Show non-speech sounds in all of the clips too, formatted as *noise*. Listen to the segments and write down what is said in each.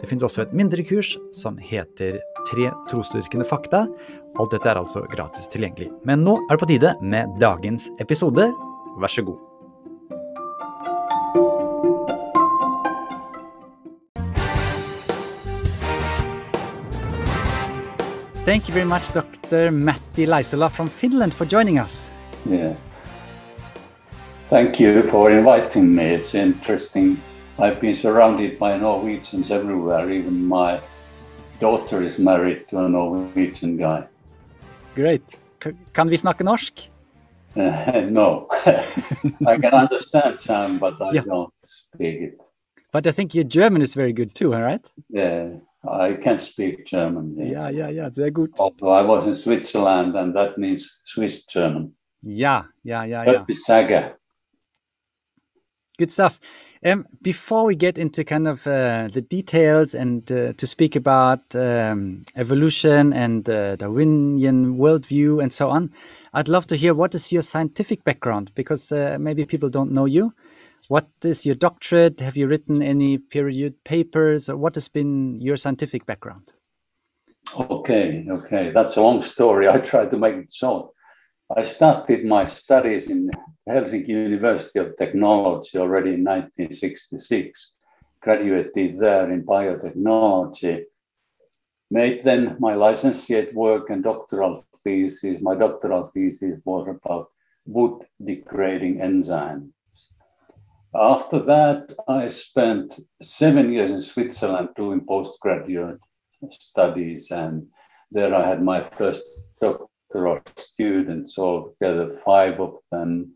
Det finnes også et mindre kurs som heter Tre trosdyrkende fakta. Alt dette er altså gratis tilgjengelig. Men nå er det på tide med dagens episode. Vær så god. Thank you very much, Dr. Matti Laisola from Finland, for joining us. Yes. Thank you for inviting me. It's interesting. I've been surrounded by Norwegians everywhere. Even my daughter is married to a Norwegian guy. Great. Kan vi snakke norsk? Uh, *laughs* no. *laughs* I can understand some, but I yeah. don't speak it. But I think your German is very good too, right? Yeah, I can speak German. Yes. Yeah, yeah, yeah, very good. Although I was in Switzerland, and that means Swiss German. Yeah, yeah, yeah, yeah. Saga. Good stuff. Um, before we get into kind of uh, the details and uh, to speak about um, evolution and uh, Darwinian worldview and so on, I'd love to hear what is your scientific background because uh, maybe people don't know you. What is your doctorate? Have you written any peer-reviewed papers? What has been your scientific background? Okay, okay, that's a long story. *laughs* I tried to make it short. I started my studies in Helsinki University of Technology already in 1966. Graduated there in biotechnology. Made then my licentiate work and doctoral thesis. My doctoral thesis was about wood degrading enzymes. After that, I spent seven years in Switzerland doing postgraduate studies, and there I had my first doctoral students altogether, five of them.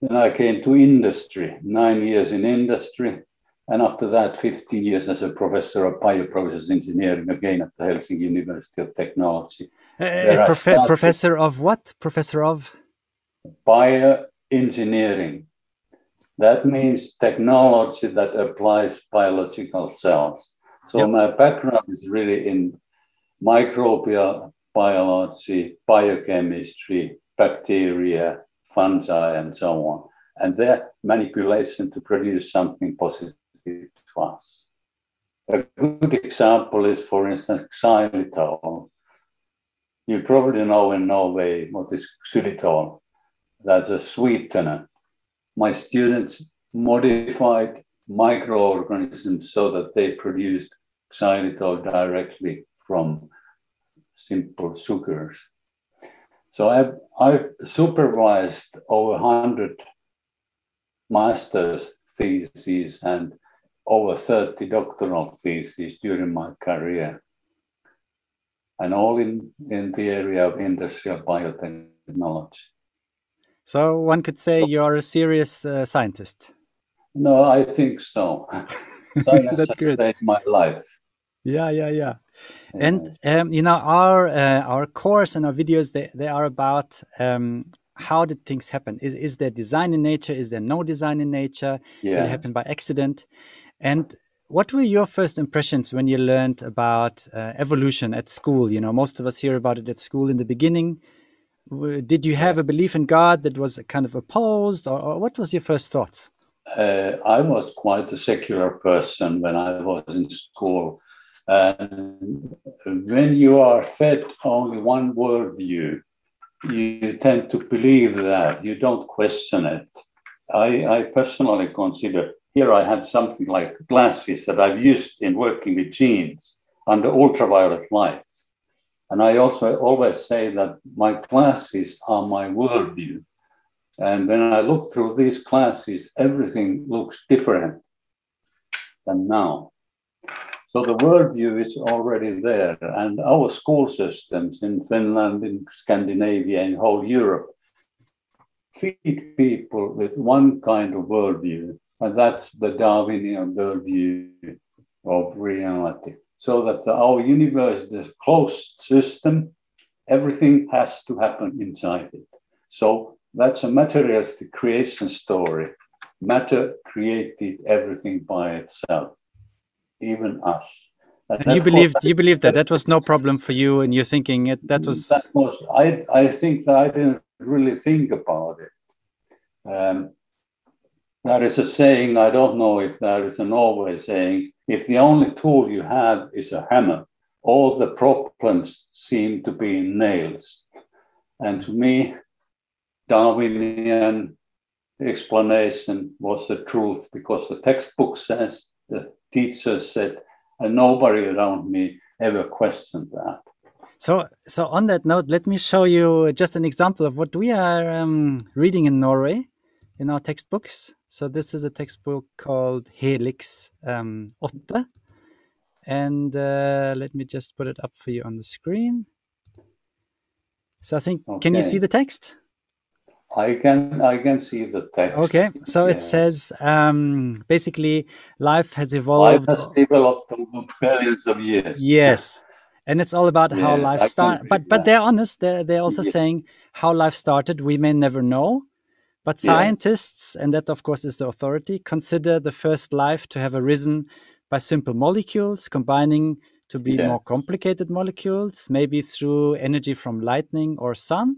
Then I came to industry, nine years in industry, and after that, 15 years as a professor of bioprocess engineering, again at the Helsinki University of Technology. Uh, prof professor of what? Professor of? Bioengineering. That means technology that applies biological cells. So yep. my background is really in microbial biology, biochemistry, bacteria, fungi, and so on, and their manipulation to produce something positive to us. A good example is, for instance, xylitol. You probably know in Norway what is xylitol. That's a sweetener. My students modified microorganisms so that they produced xylitol directly from simple sugars. So I've, I've supervised over 100 master's theses and over 30 doctoral theses during my career, and all in, in the area of industrial biotechnology. So one could say so, you're a serious uh, scientist. No, I think so. *laughs* Science That's has good. my life. Yeah, yeah, yeah. And um, you know our uh, our course and our videos they, they are about um, how did things happen? Is is there design in nature? Is there no design in nature? Yeah. Did it happen by accident? And what were your first impressions when you learned about uh, evolution at school? You know, most of us hear about it at school in the beginning. Did you have a belief in God that was kind of opposed, or, or what was your first thoughts? Uh, I was quite a secular person when I was in school. And when you are fed only one worldview, you tend to believe that, you don't question it. I, I personally consider here I have something like glasses that I've used in working with genes under ultraviolet light. And I also always say that my glasses are my worldview. And when I look through these glasses, everything looks different than now. So the worldview is already there, and our school systems in Finland, in Scandinavia, in whole Europe feed people with one kind of worldview, and that's the Darwinian worldview of reality. So that the, our universe is a closed system, everything has to happen inside it. So that's a materialistic creation story. Matter created everything by itself, even us. And, and you believed you believed that that was no problem for you, and you're thinking it that was. That was I. I think that I didn't really think about it. Um, there is a saying. I don't know if there is a Norway saying. If the only tool you have is a hammer, all the problems seem to be nails. And to me, Darwinian explanation was the truth because the textbook says, the teacher said, and nobody around me ever questioned that. So, so on that note, let me show you just an example of what we are um, reading in Norway in our textbooks. So this is a textbook called Helix um, Otte. And uh, let me just put it up for you on the screen. So I think, okay. can you see the text? I can I can see the text. Okay, so yes. it says um, basically life has evolved. Life has developed over billions of years. Yes, and it's all about yes, how life started. But but they're honest. They're they're also yes. saying how life started. We may never know, but scientists, and that of course is the authority, consider the first life to have arisen by simple molecules combining to be more complicated molecules, maybe through energy from lightning or sun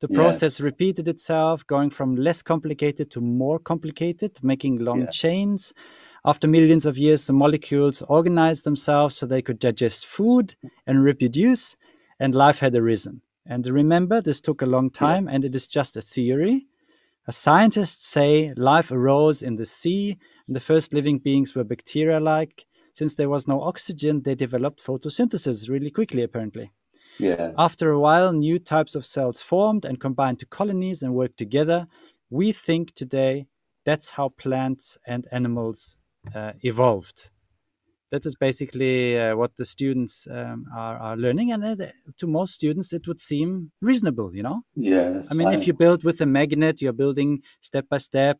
the process repeated itself, going from less complicated to more complicated, making long yeah. chains. After millions of years, the molecules organized themselves so they could digest food and reproduce, and life had arisen. And remember, this took a long time, yeah. and it is just a theory. Scientists say life arose in the sea, and the first living beings were bacteria like. Since there was no oxygen, they developed photosynthesis really quickly, apparently. Yeah. After a while, new types of cells formed and combined to colonies and worked together. We think today that's how plants and animals uh, evolved. That is basically uh, what the students um, are, are learning, and uh, to most students, it would seem reasonable. You know. Yes. I mean, I... if you build with a magnet, you're building step by step.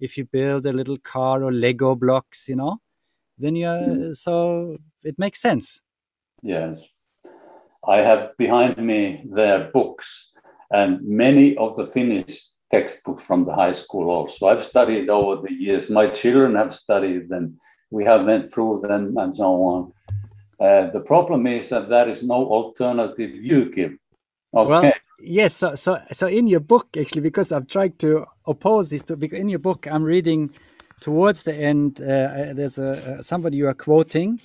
If you build a little car or Lego blocks, you know, then you're mm. so it makes sense. Yes. I have behind me their books and many of the Finnish textbooks from the high school also. I've studied over the years. My children have studied them. We have went through them and so on. Uh, the problem is that there is no alternative you give. Okay. Well, yes. So, so, so in your book, actually, because I'm trying to oppose this, to, because in your book, I'm reading towards the end. Uh, there's a, uh, somebody you are quoting,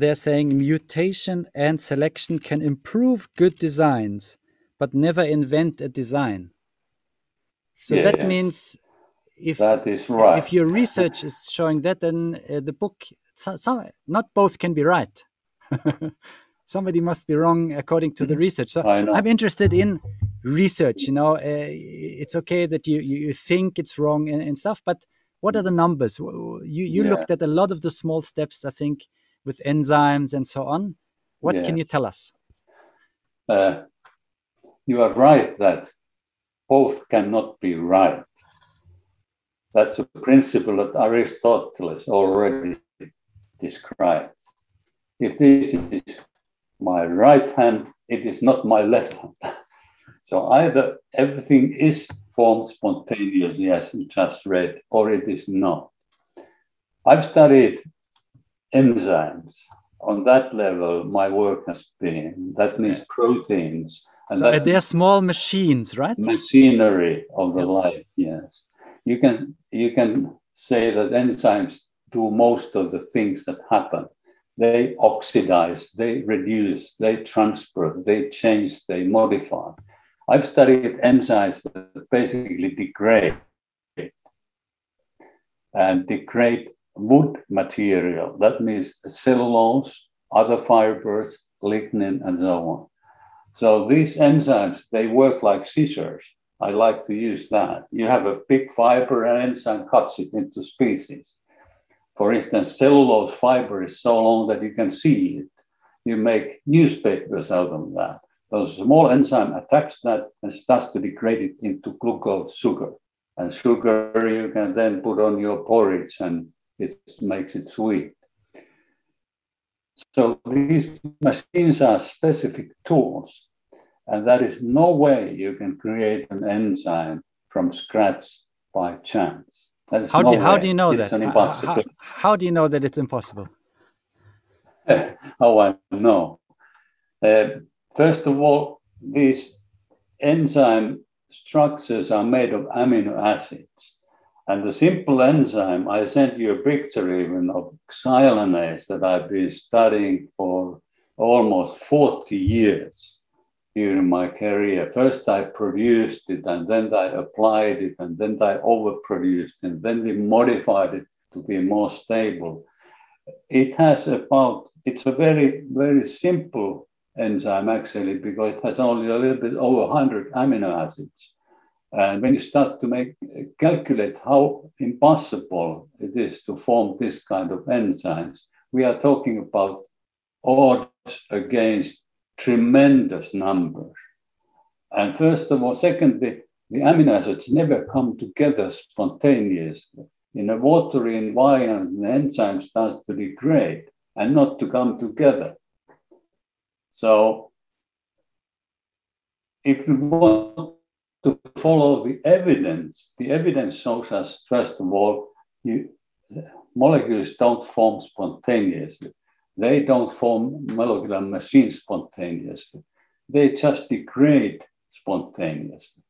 they're saying mutation and selection can improve good designs, but never invent a design. So yes. that means if that is right. If your research is showing that, then uh, the book, so, so, not both can be right. *laughs* Somebody must be wrong according to the mm-hmm. research. So I'm interested in research. You know, uh, it's okay that you you think it's wrong and, and, stuff, but what are the numbers? You you yeah. looked at a lot of the small steps. I think with enzymes and so on. What can you tell us? Uh, you are right that both cannot be right. That's a principle that Aristotle already described. If this is my right hand, it is not my left hand. *laughs* so either everything is formed spontaneously, as you just read, or it is not. I've studied enzymes. On that level, my work has been. That means proteins. And so they're small machines, right? Machinery of the life, yes. You can you can say that enzymes do most of the things that happen. They oxidize, they reduce, they transfer, they change, they modify. I've studied enzymes that basically degrade and degrade wood material. That means cellulose, other fibers, lignin, and so on. So these enzymes, they work like scissors. I like to use that. You have a big fiber, and enzyme cuts it into species. For instance, cellulose fiber is so long that you can see it. You make newspapers out of that. Those small enzyme attacks that and starts to degrade it into glucose sugar. And sugar you can then put on your porridge and it makes it sweet. So these machines are specific tools. And there is no way you can create an enzyme from scratch by chance. How, no do, how do you know it's that? How, how, do you know that it's impossible? *laughs* how I know. Uh, first of all, these enzyme structures are made of amino acids. And the simple enzyme, I sent you a picture even of xylanase that I've been studying for almost 40 years during my career. First, I produced it, and then I applied it, and then I overproduced and then we modified it to be more stable. It has about, it's a very, very simple enzyme actually, because it has only a little bit over 100 amino acids. And when you start to make calculate how impossible it is to form this kind of enzymes, we are talking about odds against tremendous numbers. And first of all, secondly, the amino acids never come together spontaneously. In a watery environment, the enzyme starts to degrade and not to come together. So if we want to follow the evidence, the evidence shows us, first of all, you, molecules don't form spontaneously. They don't form molecular machines spontaneously. They just degrade spontaneously.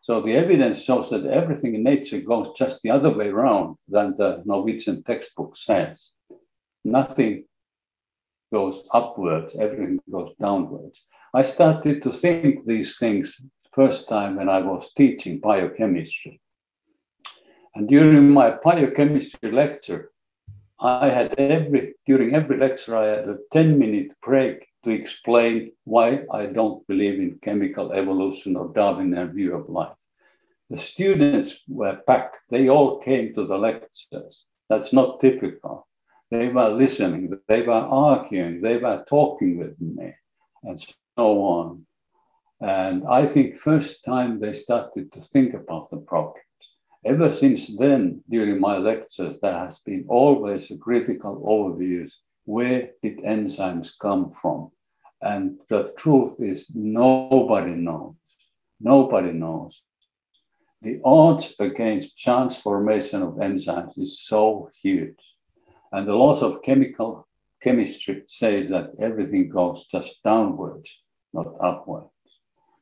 So the evidence shows that everything in nature goes just the other way around than the Norwegian textbook says. Nothing goes upwards, everything goes downwards. I started to think these things first time when I was teaching biochemistry. And during my biochemistry lecture, I had every, during every lecture, I had a 10 minute break to explain why I don't believe in chemical evolution or Darwinian view of life. The students were packed. They all came to the lectures. That's not typical. They were listening, they were arguing, they were talking with me, and so on. And I think first time they started to think about the problem Ever since then, during my lectures, there has been always a critical overview. Where did enzymes come from? And the truth is, nobody knows. Nobody knows. The odds against transformation of enzymes is so huge. And the laws of chemical chemistry says that everything goes just downwards, not upwards.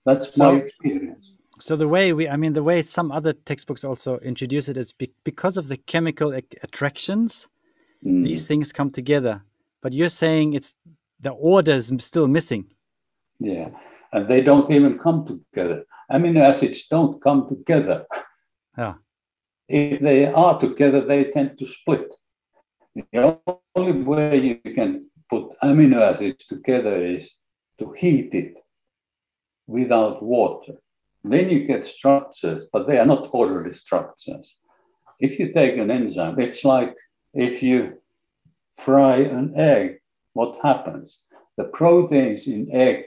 That's so, my experience. So the way we i mean the way some other textbooks also introduce it is be because of the chemical attractions mm. these things come together. But you're saying it's the order is still missing. Yeah and they don't even come together. Amino acids don't come together. Yeah. If they are together they tend to split. The only way you can put amino acids together is to heat it without water then you get structures, but they are not orderly structures. If you take an enzyme, it's like if you fry an egg, what happens? The proteins in egg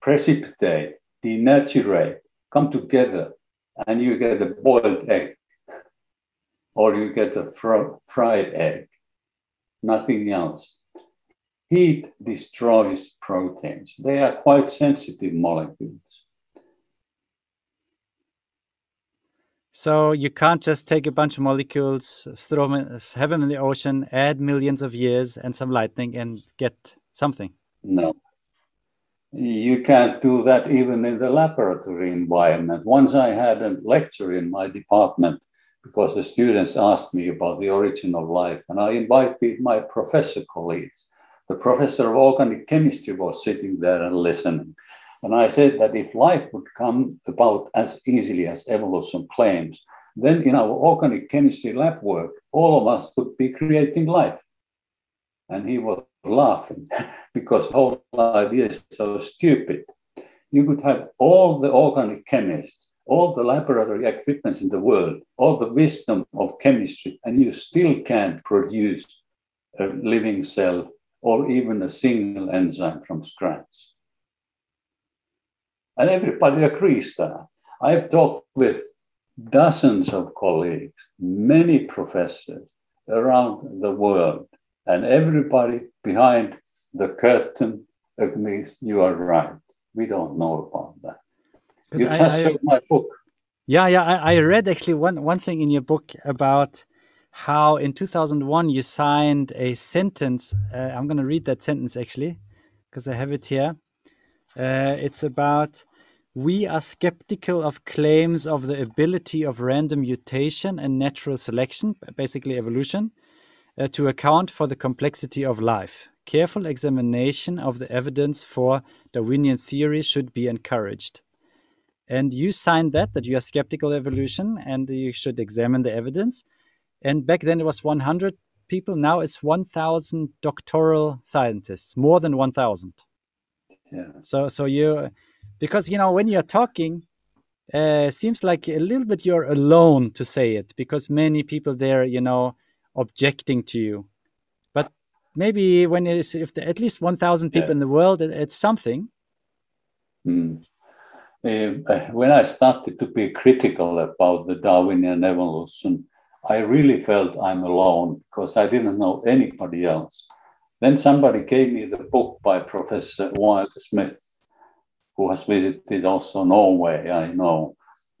precipitate, denaturate, come together, and you get a boiled egg, or you get a fr- fried egg, nothing else. Heat destroys proteins. They are quite sensitive molecules. So you can't just take a bunch of molecules, throw them, have them in the ocean, add millions of years and some lightning, and get something. No, you can't do that even in the laboratory environment. Once I had a lecture in my department because the students asked me about the origin of life, and I invited my professor colleagues. The professor of organic chemistry was sitting there and listening. And I said that if life would come about as easily as evolution claims, then in our organic chemistry lab work, all of us would be creating life. And he was laughing *laughs* because the whole idea is so stupid. You could have all the organic chemists, all the laboratory equipment in the world, all the wisdom of chemistry, and you still can't produce a living cell or even a single enzyme from scratch. And everybody agrees that. I've talked with dozens of colleagues, many professors around the world, and everybody behind the curtain agrees you are right. We don't know about that. You just I- showed my book. Yeah, yeah. I, I read actually one, one thing in your book about how in 2001 you signed a sentence. Uh, I'm going to read that sentence actually because I have it here. Uh, it's about we are skeptical of claims of the ability of random mutation and natural selection, basically evolution, uh, to account for the complexity of life. Careful examination of the evidence for Darwinian theory should be encouraged. And you signed that, that you are skeptical of evolution and you should examine the evidence. And back then it was 100 people. Now it's 1,000 doctoral scientists, more than 1,000. Yeah. So, so you, because you know when you're talking, uh, seems like a little bit you're alone to say it because many people there, you know, objecting to you. But maybe when it is, if the, at least 1,000 people Yeah. in the world, it, it's something. Mm. Uh, when I started to be critical about the Darwinian evolution, I really felt I'm alone because I didn't know anybody else. Then somebody gave me the book by Professor Wilder Smith, who has visited also Norway, I know,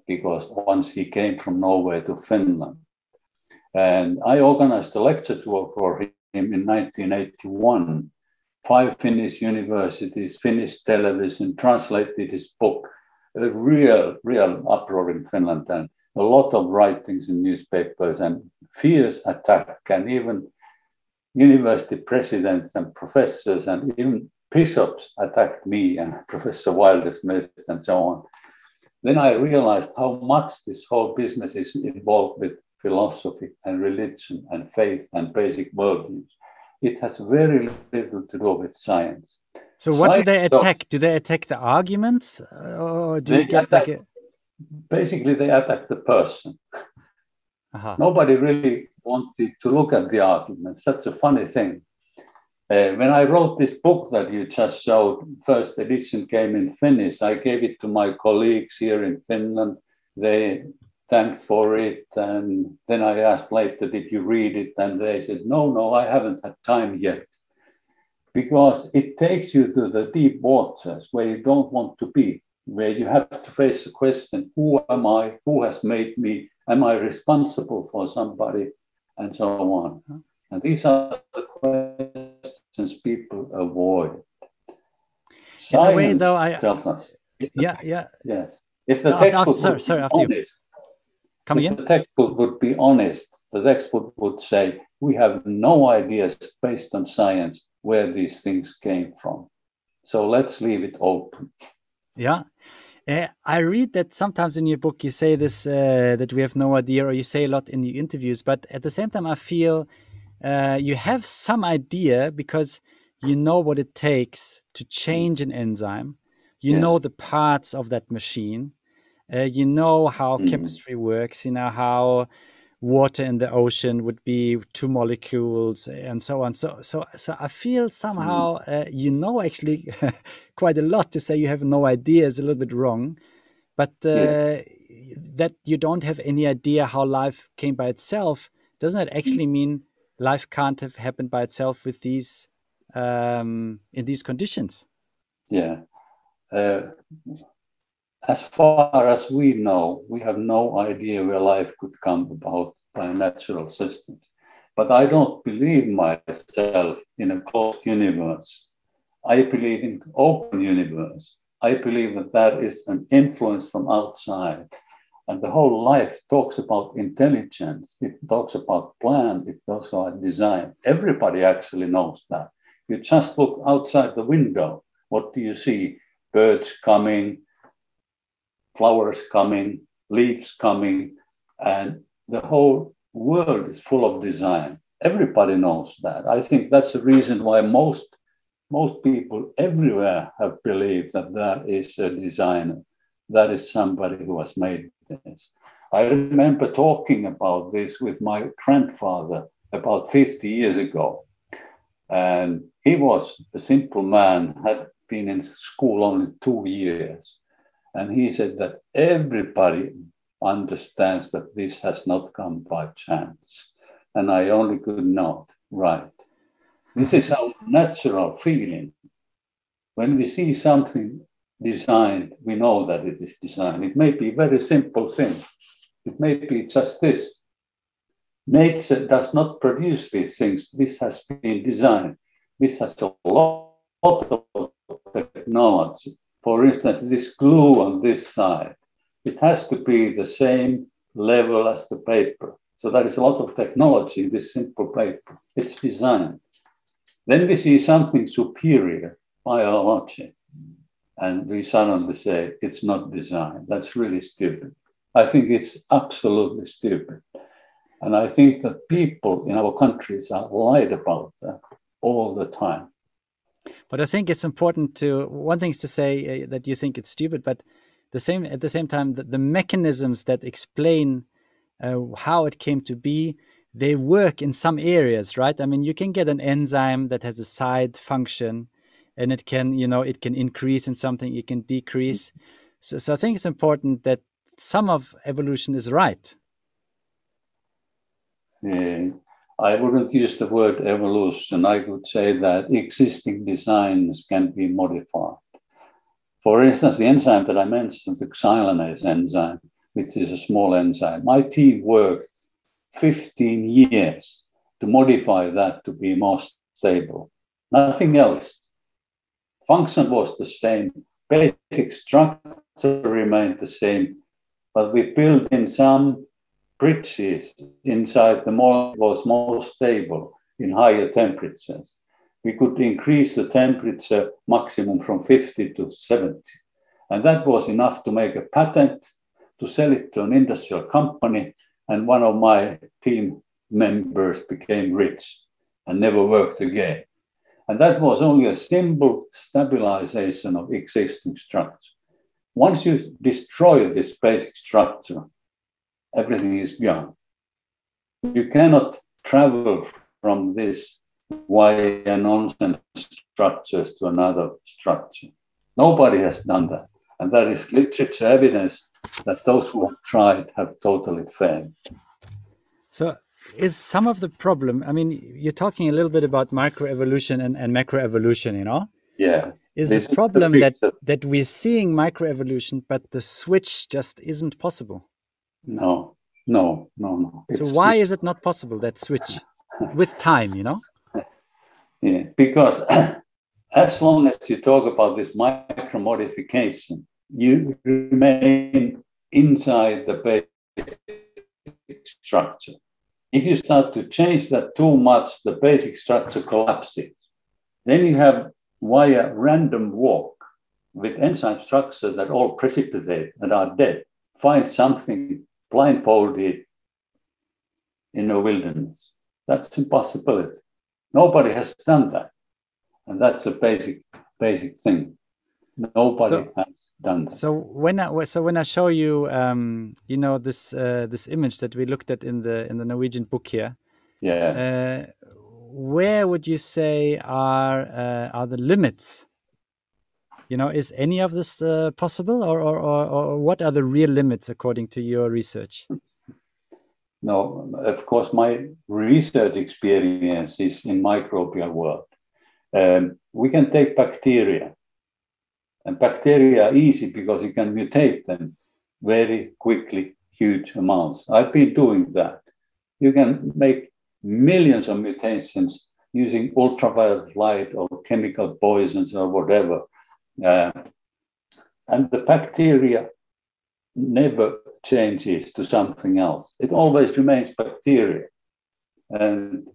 because once he came from Norway to Finland. And I organized a lecture tour for him in 1981. Five Finnish universities, Finnish television translated his book. A real, real uproar in Finland and a lot of writings in newspapers and fierce attack and even university presidents and professors and even bishops attacked me and *laughs* Professor Wilder Smith and so on. Then I realized how much this whole business is involved with philosophy and religion and faith and basic worldviews. It has very little to do with science. So what do they Science of- attack? Do they attack the arguments, uh, or do you They get like a? Basically, they attack the person. Aha. Nobody really wanted to look at the arguments. That's a funny thing. Uh, when I wrote this book that you just showed, first edition came in Finnish. I gave it to my colleagues here in Finland. They thanked for it. And then I asked later, Did you read it? And they said, No, no, I haven't had time yet. Because it takes you to the deep waters where you don't want to be, where you have to face the question Who am I? Who has made me? Am I responsible for somebody? And so on. And these are the questions people avoid. In a way, Science though, I- tells us. Yeah, yeah. Yes. If the No, after- textbook would sorry, be after you. honest, Come if again. the textbook would be honest, the textbook would say, we have no ideas based on science where these things came from. So let's leave it open. Yeah. Uh, I read that sometimes in your book you say this uh, that we have no idea, or you say a lot in the interviews. But at the same time, I feel uh, you have some idea because you know what it takes to change an enzyme. You Yeah. know the parts of that machine. Uh, you know how Mhm. chemistry works. You know how water in the ocean would be two molecules and so on. So, so, so I feel somehow uh, you know actually *laughs* quite a lot to say you have no idea is a little bit wrong, but uh, Yeah. that you don't have any idea how life came by itself. Doesn't that actually mean life can't have happened by itself with these um, in these conditions? Yeah. Uh, as far as we know, we have no idea where life could come about by natural systems. But I don't believe myself in a closed universe. I believe in open universe. I believe that that is an influence from outside. And the whole life talks about intelligence. It talks about plan. It talks about design. Everybody actually knows that. You just look outside the window. What do you see? Birds coming, flowers coming, leaves coming, and the whole world is full of design. Everybody knows that. I think that's the reason why most most people everywhere have believed that that is a designer, that is somebody who has made this. I remember talking about this with my grandfather about 50 years ago. And he was a simple man, had been in school only two years. And he said that everybody understands that this has not come by chance. And I only could nod, right. This is our natural feeling. When we see something designed, we know that it is designed. It may be a very simple thing. It may be just this. Nature does not produce these things. This has been designed. This has a lot of technology. For instance, this glue on this side, it has to be the same level as the paper. So there is a lot of technology in this simple paper. It's designed. Then we see something superior, biology, and we suddenly say it's not designed. That's really stupid. I think it's absolutely stupid. And I think that people in our countries are lied about that all the time. But I think it's important to one thing is to say uh, that you think it's stupid, but the same at the same time the, the mechanisms that explain uh, how it came to be they work in some areas right? I mean you can get an enzyme that has a side function and it can you know it can increase in something it can decrease. So, so i think it's important that some of evolution is right. I wouldn't use the word evolution. I would say that existing designs can be modified. For instance, the enzyme that I mentioned, the xylanase enzyme, which is a small enzyme, my team worked 15 years to modify that to be more stable. Nothing else. Function was the same, basic structure remained the same, but we built in some bridges inside the mold was more stable in higher temperatures. We could increase the temperature maximum from 50 to 70. And that was enough to make a patent to sell it to an industrial company. And one of my team members became rich and never worked again. And that was only a simple stabilization of existing structure. Once you destroy this basic structure, everything is gone. You cannot travel from this wire nonsense structures to another structure. Nobody has done that. And that is literature evidence that those who have tried have totally failed. So, is some of the problem, I mean, you're talking a little bit about microevolution and, and macroevolution, you know? Yeah. Is this the problem that, that we're seeing microevolution, but the switch just isn't possible? No, no, no, no. It's so why is it not possible that switch with time? You know. *laughs* Yeah, because *clears throat* as long as you talk about this micro modification, you remain inside the basic structure. If you start to change that too much, the basic structure collapses. Then you have via random walk with enzyme structures that all precipitate and are dead. Find something blindfolded in a wilderness. That's impossibility. Nobody has done that. And that's a basic, basic thing. Nobody so, has done that. So when I so when I show you, um, you know, this uh, this image that we looked at in the in the Norwegian book here, yeah, uh, where would you say are uh, are the limits you know, is any of this uh, possible, or, or, or, or, what are the real limits according to your research? No, of course, my research experience is in microbial world. Um, we can take bacteria, and bacteria are easy because you can mutate them very quickly, huge amounts. I've been doing that. You can make millions of mutations using ultraviolet light or chemical poisons or whatever uh, and the bacteria never changes to something else. It always remains bacteria. And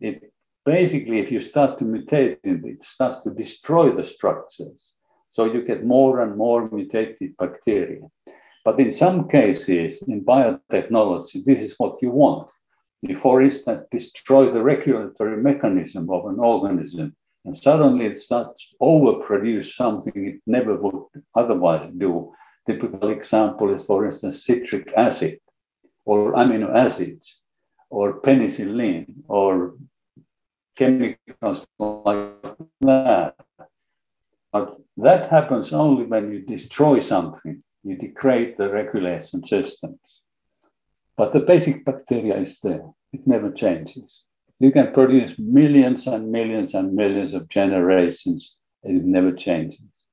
it basically, if you start to mutate it, it starts to destroy the structures. So you get more and more mutated bacteria. But in some cases, in biotechnology, this is what you want. You, for instance, destroy the regulatory mechanism of an organism and suddenly it starts overproduce something it never would otherwise do. Typical example is, for instance, citric acid or amino acids or penicillin or chemicals like that. But that happens only when you destroy something, you degrade the regulation systems. But the basic bacteria is there, it never changes you can produce millions and millions and millions of generations It never changes.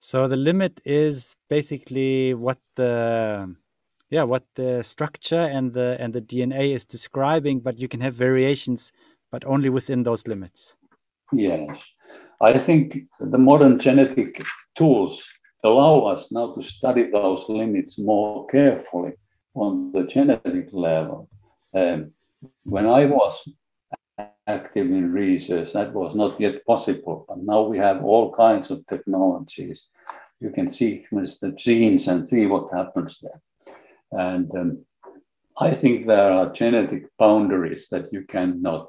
So the limit is basically what the yeah what the structure and the and the DNA is describing, but you can have variations, but only within those limits. Yes, I think the modern genetic tools allow us now to study those limits more carefully on the genetic level. Um, when I was active in research, that was not yet possible. But now we have all kinds of technologies. You can sequence the genes and see what happens there. And um, I think there are genetic boundaries that you cannot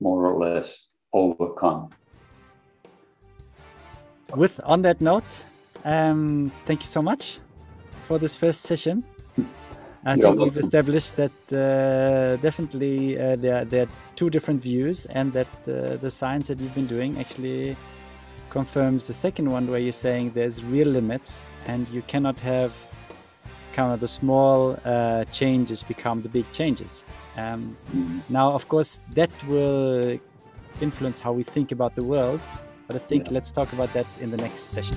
more or less overcome. With on that note, um, thank you so much for this first session. I think we've established that uh, definitely uh, there, there are two different views, and that uh, the science that you've been doing actually confirms the second one, where you're saying there's real limits, and you cannot have kind of the small uh, changes become the big changes. Um, now, of course, that will influence how we think about the world, but I think yeah. let's talk about that in the next session.